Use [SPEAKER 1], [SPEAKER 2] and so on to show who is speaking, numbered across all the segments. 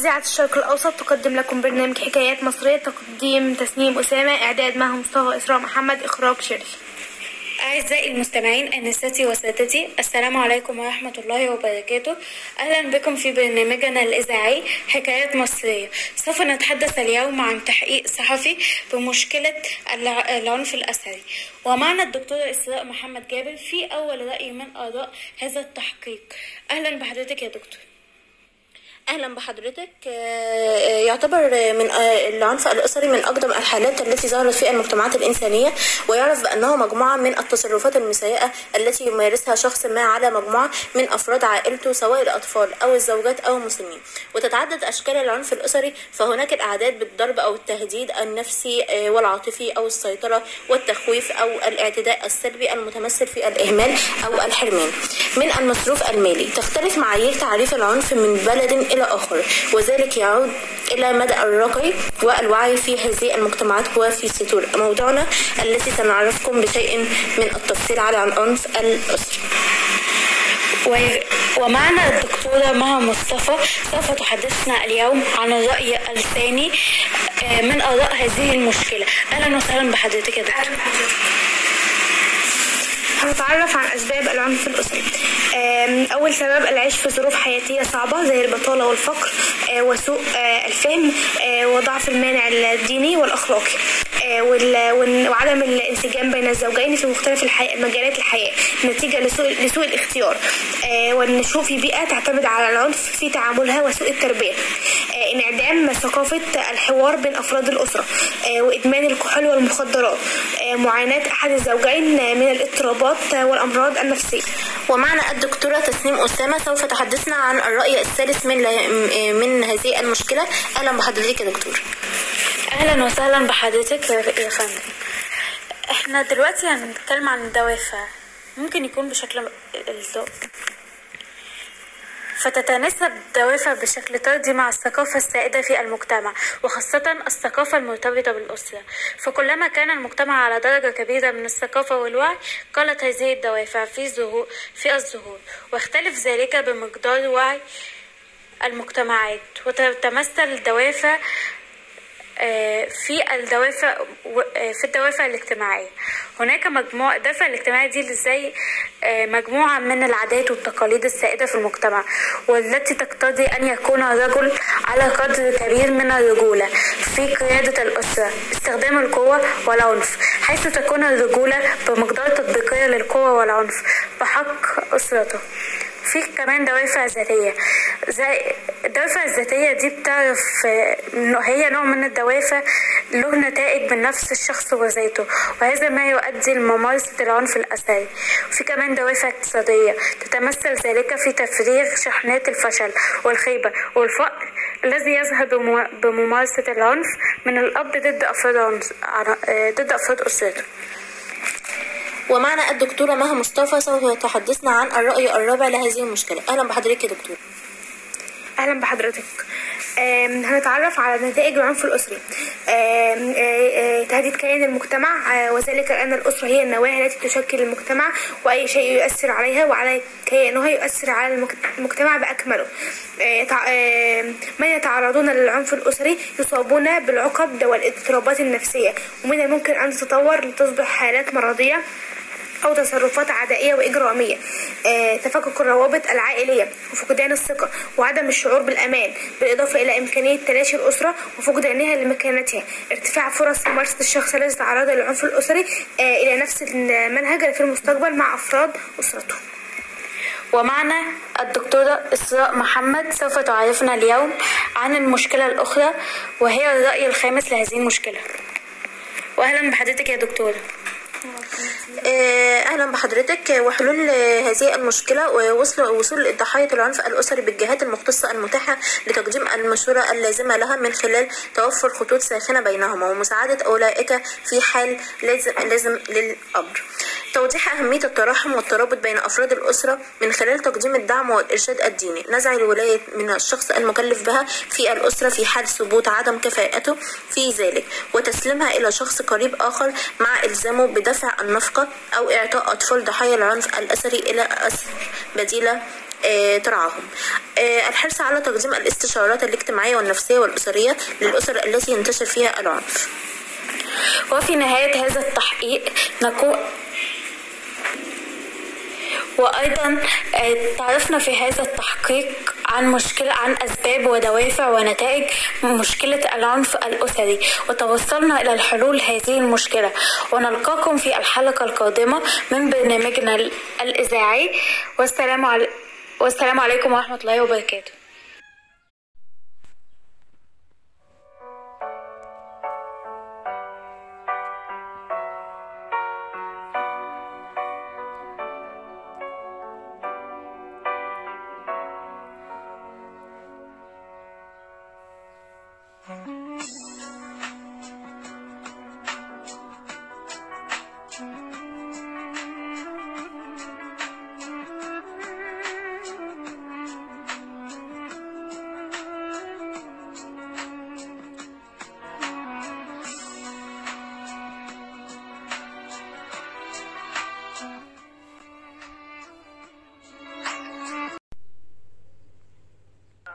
[SPEAKER 1] إذاعة الشرق الأوسط تقدم لكم برنامج حكايات مصرية تقديم تسنيم أسامة إعداد مها مصطفى إسراء محمد إخراج شيري
[SPEAKER 2] أعزائي المستمعين أنستي وسادتي السلام عليكم ورحمة الله وبركاته. أهلا بكم في برنامجنا الإذاعي حكايات مصرية. سوف نتحدث اليوم عن تحقيق صحفي بمشكلة الع- العنف الأسري ومعنا الدكتورة إسراء محمد جابر في أول رأي من آراء هذا التحقيق. أهلا بحضرتك يا دكتور.
[SPEAKER 3] أهلا بحضرتك. آه، يعتبر من آه، العنف الأسري من أقدم الحالات التي ظهرت في المجتمعات الإنسانية ويعرف بانه مجموعة من التصرفات المسيئة التي يمارسها شخص ما على مجموعة من أفراد عائلته سواء الأطفال أو الزوجات أو المسلمين. وتتعدد أشكال العنف الأسري فهناك الأعداد بالضرب أو التهديد النفسي آه، والعاطفي أو السيطرة والتخويف أو الاعتداء السلبي المتمثل في الإهمال أو الحرمان. من المصروف المالي تختلف معايير تعريف العنف من بلد إلى آخر. وذلك يعود إلى مدى الرقي والوعي في هذه المجتمعات وفي سطور موضوعنا التي سنعرفكم بشيء من التفصيل على العنف الأسري
[SPEAKER 2] و- ومعنا الدكتورة مها مصطفى. سوف تحدثنا اليوم عن الرأي الثاني آه، من آراء هذه المشكلة. أهلا وسهلا بحضرتك يا دكتور.
[SPEAKER 1] هنتعرف عن أسباب العنف الأسري أول سبب العيش في ظروف حياتية صعبة زي البطالة والفقر آه، وسوء آه، الفهم آه، وضعف المانع الديني والأخلاقي وال- وال- وعدم الانسجام بين الزوجين في مختلف الحي... مجالات الحياة نتيجة لسوء, لسوء الاختيار والنشوء في بيئة تعتمد على العنف في تعاملها وسوء التربية. انعدام ثقافة الحوار بين أفراد الأسرة آه، وإدمان الكحول والمخدرات آه، معاناة أحد الزوجين آه، من الاضطرابات آه، والأمراض النفسية.
[SPEAKER 3] ومعنا الدكتورة تسنيم أسامة سوف تحدثنا عن الرأي الثالث من من هذه المشكلة. أهلا بحضرتك يا دكتور.
[SPEAKER 2] أهلا وسهلا بحضرتك يا يا فندم. إحنا دلوقتي هنتكلم عن الدوافع. ممكن يكون بشكل الذوق. فتتناسب الدوافع بشكل طردي مع الثقافة السائدة في المجتمع وخاصة الثقافة المرتبطة بالأسرة. فكلما كان المجتمع على درجة كبيرة من الثقافة والوعي قلت هذه الدوافع في ظهور في الظهور. واختلف ذلك بمقدار وعي المجتمعات وتتمثل الدوافع في الدوافع آه، في الدوافع الاجتماعية. هناك مجموعة الدافع الاجتماعي دي زي آه، مجموعة من العادات والتقاليد السائدة في المجتمع والتي تقتضي أن يكون الرجل على قدر كبير من الرجولة في قيادة الأسرة استخدام القوة والعنف حيث تكون الرجولة بمقدار تطبيقية للقوة والعنف بحق أسرته. في كمان دوافع ذاتية. زي الدوافع الذاتية دي بتعرف إنه هي نوع من الدوافع له نتائج من نفس الشخص وذاته وهذا ما يؤدي لممارسة العنف الأسري وفي كمان دوافع اقتصادية تتمثل ذلك في تفريغ شحنات الفشل والخيبة والفقر الذي يظهر بممارسة العنف من الأب ضد أفراد ضد أفراد أسرته.
[SPEAKER 3] ومعنا الدكتورة مها مصطفى سوف تحدثنا عن الرأي الرابع لهذه المشكلة. أهلا بحضرتك يا دكتور.
[SPEAKER 1] أهلا بحضرتك. هنتعرف على نتائج العنف آه، تهديد كيان المجتمع. وذلك أن الأسرة هي النواة التي تشكل المجتمع وأي شيء يؤثر عليها وعلى كيانها يؤثر على المجتمع آم، من يتعرضون للعنف الأسري؟ يصابون بالعقد والإضطرابات النفسية. ومن الممكن أن تتطور لتصبح حالات مرضية. أو تصرفات عدائية وإجرامية. آه، تفكك الروابط العائلية وفقدان الثقة وعدم الشعور بالأمان بالإضافة إلى إمكانية تلاشي الأسرة وفقدانها لمكانتها. ارتفاع فرص ممارسة الشخص الذي تعرض للعنف الأسري آه، إلى نفس المنهج في المستقبل مع أفراد أسرته.
[SPEAKER 2] ومعنا الدكتورة إسراء محمد سوف تعرفنا اليوم عن المشكلة الأخرى وهي الرأي الخامس لهذه المشكلة. وأهلا بحضرتك يا دكتورة
[SPEAKER 3] أهلا بحضرتك. وحلول آه، هذه المشكلة ووصل وصول ضحايا العنف الأسري بالجهات المختصة المتاحة لتقديم المشورة اللازمة لها من خلال توفر خطوط ساخنة بينهما ومساعدة أولئك في حال لازم لازم للأمر. توضيح أهمية التراحم والترابط بين أفراد الأسرة من خلال تقديم الدعم والإرشاد الديني. نزع الولاية من الشخص المكلف بها في الأسرة في حال ثبوت عدم كفاءته في ذلك وتسليمها إلى شخص قريب آخر مع إلزامه بدفع النفقة أو إعطاء أطفال ضحايا العنف الأسري إلى أسر بديلة آه، ترعاهم آه، الحرص على تقديم الاستشارات الاجتماعية والنفسية والأسرية للأسر التي ينتشر فيها العنف.
[SPEAKER 2] وفي نهاية هذا التحقيق نكون وأيضا آه، تعرفنا في هذا التحقيق عن مشكلة عن أسباب ودوافع ونتائج مشكلة العنف الأسري. وتوصلنا إلى الحلول هذه المشكلة. ونلقاكم في الحلقة القادمة من برنامجنا الإذاعي. والسلام علي والسلام عليكم ورحمة الله وبركاته.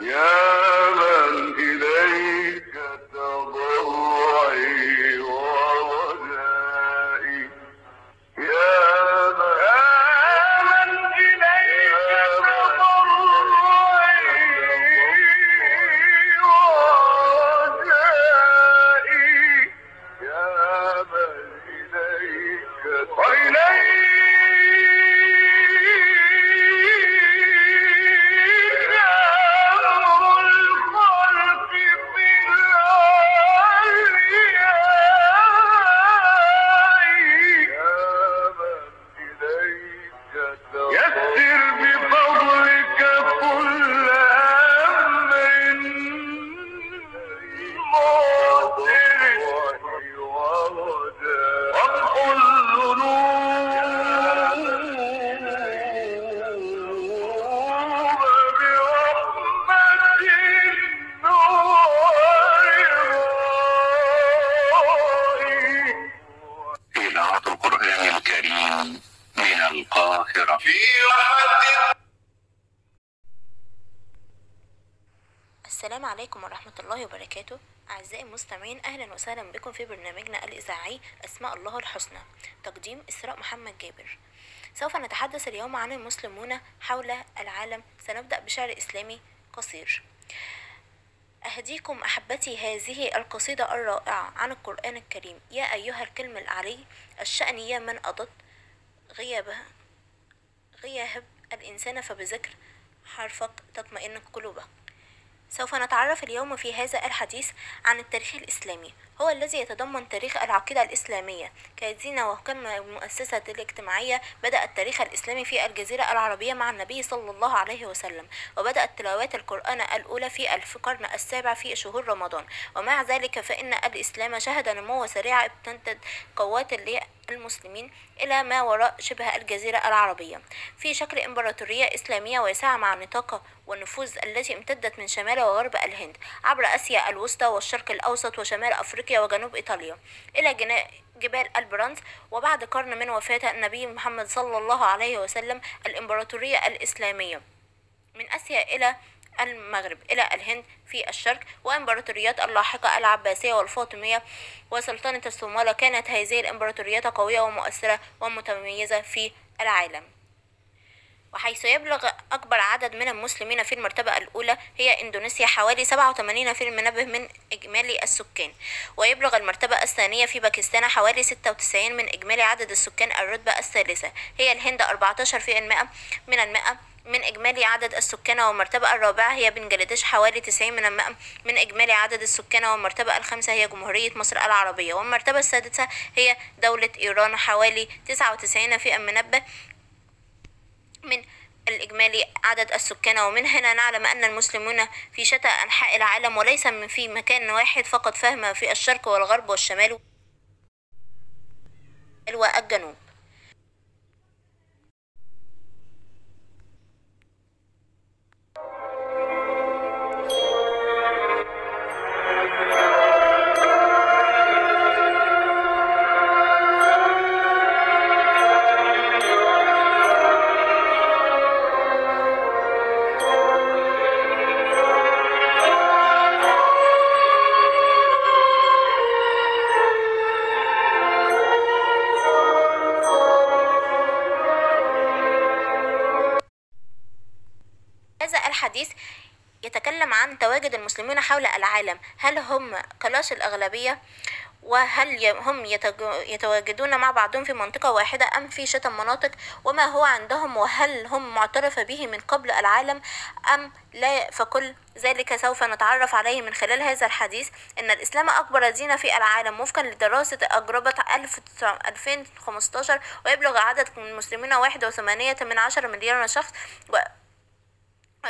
[SPEAKER 4] يا
[SPEAKER 3] عليكم ورحمة الله وبركاته. أعزائي المستمعين أهلا وسهلا بكم في برنامجنا الإذاعي أسماء الله الحسنى تقديم إسراء محمد جابر. سوف نتحدث اليوم عن المسلمون حول العالم. سنبدأ بشعر إسلامي قصير. أهديكم أحبتي هذه القصيدة الرائعة عن القرآن الكريم. يا أيها الكلم العلي الشأن يا من أضد. غيابه غياب الإنسان فبذكر حرفك تطمئن قلوبه سوف نتعرف اليوم في هذا الحديث عن التاريخ الإسلامي. هو الذي يتضمن تاريخ العقيدة الإسلامية. كدينة وكما المؤسسة الاجتماعية بدأ التاريخ الإسلامي في الجزيرة العربية مع النبي صلى الله عليه وسلم وبدأت تلاوات القرآن الأولى في القرن السابع في شهور رمضان. ومع ذلك فإن الإسلام شهد نمو سريع ابتدت قوات المسلمين إلى ما وراء شبه الجزيرة العربية. في شكل إمبراطورية إسلامية واسعة مع نطاق والنفوذ التي امتدت من شمال وغرب الهند عبر آسيا الوسطى والشرق الأوسط وشمال أفريقيا وجنوب إيطاليا. إلى جبال البرانز وبعد قرن من وفاة النبي محمد صلى الله عليه وسلم الإمبراطورية الإسلامية. من آسيا إلى المغرب إلى الهند في الشرق وإمبراطوريات اللاحقة العباسية والفاطمية وسلطنة الصومالة كانت هذه الإمبراطوريات قوية ومؤثرة ومتميزة في العالم. وحيث يبلغ أكبر عدد من المسلمين في المرتبة الأولى هي إندونيسيا حوالي 87% من إجمالي السكان. ويبلغ المرتبة الثانية في باكستان حوالي 96 من إجمالي عدد السكان الرتبة الثالثة. هي الهند 14% من المئة من إجمالي عدد السكان والمرتبة الرابعة هي بنجلاديش حوالي 90 من المئة. من إجمالي عدد السكان والمرتبة الخامسة هي جمهورية مصر العربية. والمرتبة السادسة هي دولة إيران حوالي 99 في المنبه. من الإجمالي عدد السكان ومن هنا نعلم أن المسلمون في شتى أنحاء العالم وليس من في مكان واحد فقط فهم في الشرق والغرب والشمال والجنوب المسلمين حول العالم. هل هم كلاش الأغلبية؟ وهل هم يتواجدون مع بعضهم في منطقة واحدة أم في شتى مناطق؟ وما هو عندهم؟ وهل هم معترف به من قبل العالم أم لا؟ فكل ذلك سوف نتعرف عليه من خلال هذا الحديث. إن الإسلام أكبر دين في العالم وفقا لدراسة أجربت 2015 ويبلغ عدد المسلمين من عشرة مليار شخص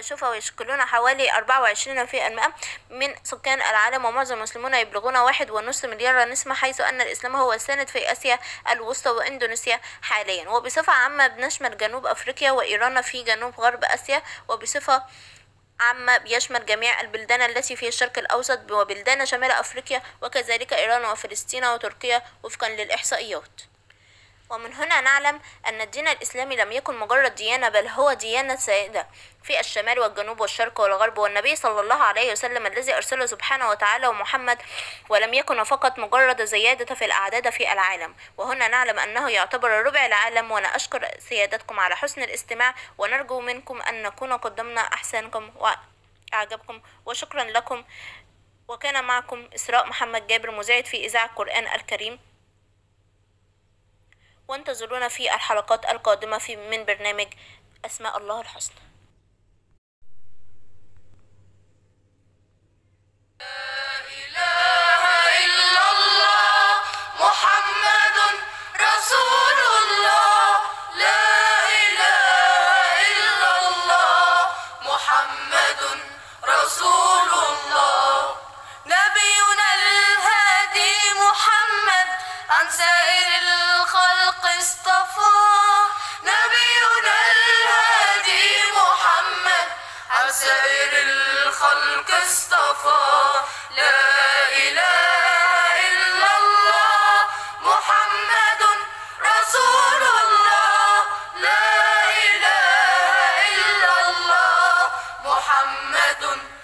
[SPEAKER 3] شوفوا يشكلون حوالي أربعة وعشرين في المئة من سكان العالم ومعظم المسلمون يبلغون واحد ونصف مليار نسمة حيث أن الإسلام هو السائد في آسيا الوسطى وإندونيسيا حاليا. وبصفة عامة بنشمل جنوب أفريقيا وإيران في جنوب غرب آسيا وبصفة عامة بيشمل جميع البلدان التي في الشرق الأوسط وبلدان شمال أفريقيا وكذلك إيران وفلسطين وتركيا وفقا للإحصائيات. ومن هنا نعلم أن الدين الإسلامي لم يكن مجرد ديانة بل هو ديانة سائدة في الشمال والجنوب والشرق والغرب. والنبي صلى الله عليه وسلم الذي أرسله سبحانه وتعالى ومحمد ولم يكن فقط مجرد زيادة في الأعداد في العالم. وهنا نعلم أنه يعتبر ربع العالم وأنا أشكر سيادتكم على حسن الاستماع. ونرجو منكم أن نكون قدمنا أحسانكم وأعجبكم. وشكرا لكم. وكان معكم إسراء محمد جابر مذيعة في إذاعة القرآن الكريم. وانتظرونا في الحلقات القادمة في من برنامج أسماء الله الحسنى.
[SPEAKER 5] محمد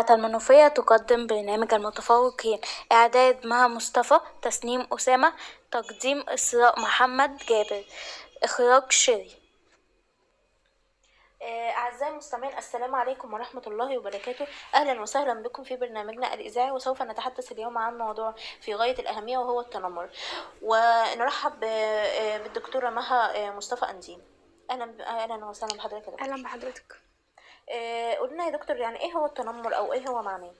[SPEAKER 2] المنوفية تقدم برنامج المتفوقين. إعداد مها مصطفى تسنيم أسامة تقديم إسراء محمد جابر إخراج شيري. آه، أعزائي المستمعين السلام عليكم ورحمة الله وبركاته. أهلا وسهلا بكم في برنامجنا الإذاعي وسوف نتحدث اليوم عن موضوع في غاية الأهمية وهو التنمر. ونرحب آه، بالدكتورة مها آه، مصطفى أنزيم. أهلا أهلا وسهلا بحضرتك.
[SPEAKER 1] أهلا بحضرتك.
[SPEAKER 2] قولنا يا دكتور يعني إيه هو التنمر أو إيه هو معناه؟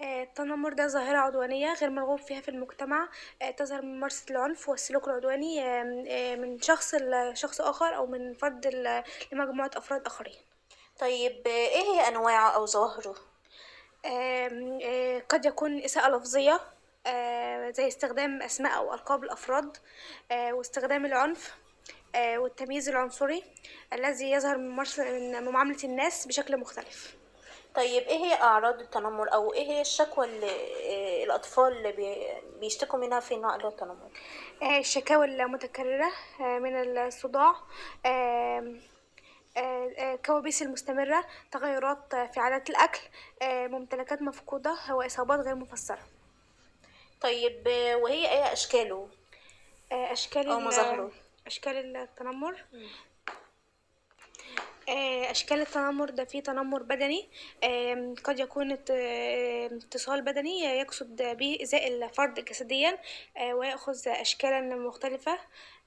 [SPEAKER 1] آه، التنمر ده ظاهرة عدوانية غير مرغوب فيها في المجتمع آه، تظهر من ممارسة العنف والسلوك العدواني آه، من شخص لشخص آخر أو من فرد لمجموعة أفراد آخرين
[SPEAKER 2] طيب آه، إيه هي أنواعه أو ظواهره؟
[SPEAKER 1] آه، قد يكون إساءة لفظية آه، زي استخدام أسماء أو ألقاب الأفراد آه، واستخدام العنف آه، والتمييز العنصري الذي يظهر من معاملة الناس بشكل مختلف.
[SPEAKER 2] طيب إيه هي أعراض التنمر؟ أو إيه هي الشكوى اللي آه، الأطفال اللي بي- بيشتكوا منها في نوع التنمر
[SPEAKER 1] آه، الشكاوى المتكررة آه، من الصداع آه، آه، كوابيس المستمرة تغيرات آه، في عادات الأكل آه، ممتلكات مفقودة وإصابات غير مفسرة.
[SPEAKER 2] طيب آه، وهي إيه أشكاله؟
[SPEAKER 1] آه، أشكال
[SPEAKER 2] أو مظاهره.
[SPEAKER 1] أشكال التنمر. آه، أشكال التنمر ده فيه تنمر بدني. قد يكون ات- اتصال بدني يقصد به إيذاء الفرد جسديا آه، ويأخذ أشكالا مختلفة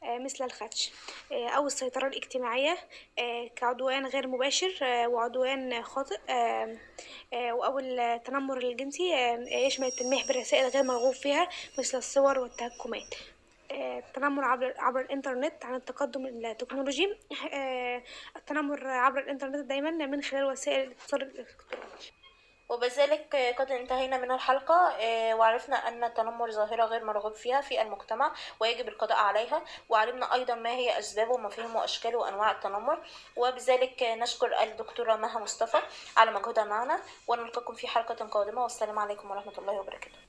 [SPEAKER 1] آه، مثل الخدش أو السيطرة الاجتماعية آه، كعدوان غير مباشر وعدوان خاطئ أو التنمر الجنسي يشمل التلميح بالرسائل غير مرغوب فيها مثل الصور والتهكمات. التنمر عبر عبر الإنترنت عن التقدم التكنولوجي. آه، التنمر عبر الإنترنت دايما من خلال وسائل الاتصال الإلكتروني.
[SPEAKER 3] وبذلك آه، قد انتهينا من الحلقة. آه، وعرفنا أن التنمر ظاهرة غير مرغوب فيها في المجتمع ويجب القضاء عليها. وعلمنا أيضا ما هي أسباب ومفاهيم وأشكال وأنواع التنمر. وبذلك آه، نشكر الدكتورة مها مصطفى على مجهودها معنا. ونلقاكم في حلقة قادمة. والسلام عليكم ورحمة الله وبركاته.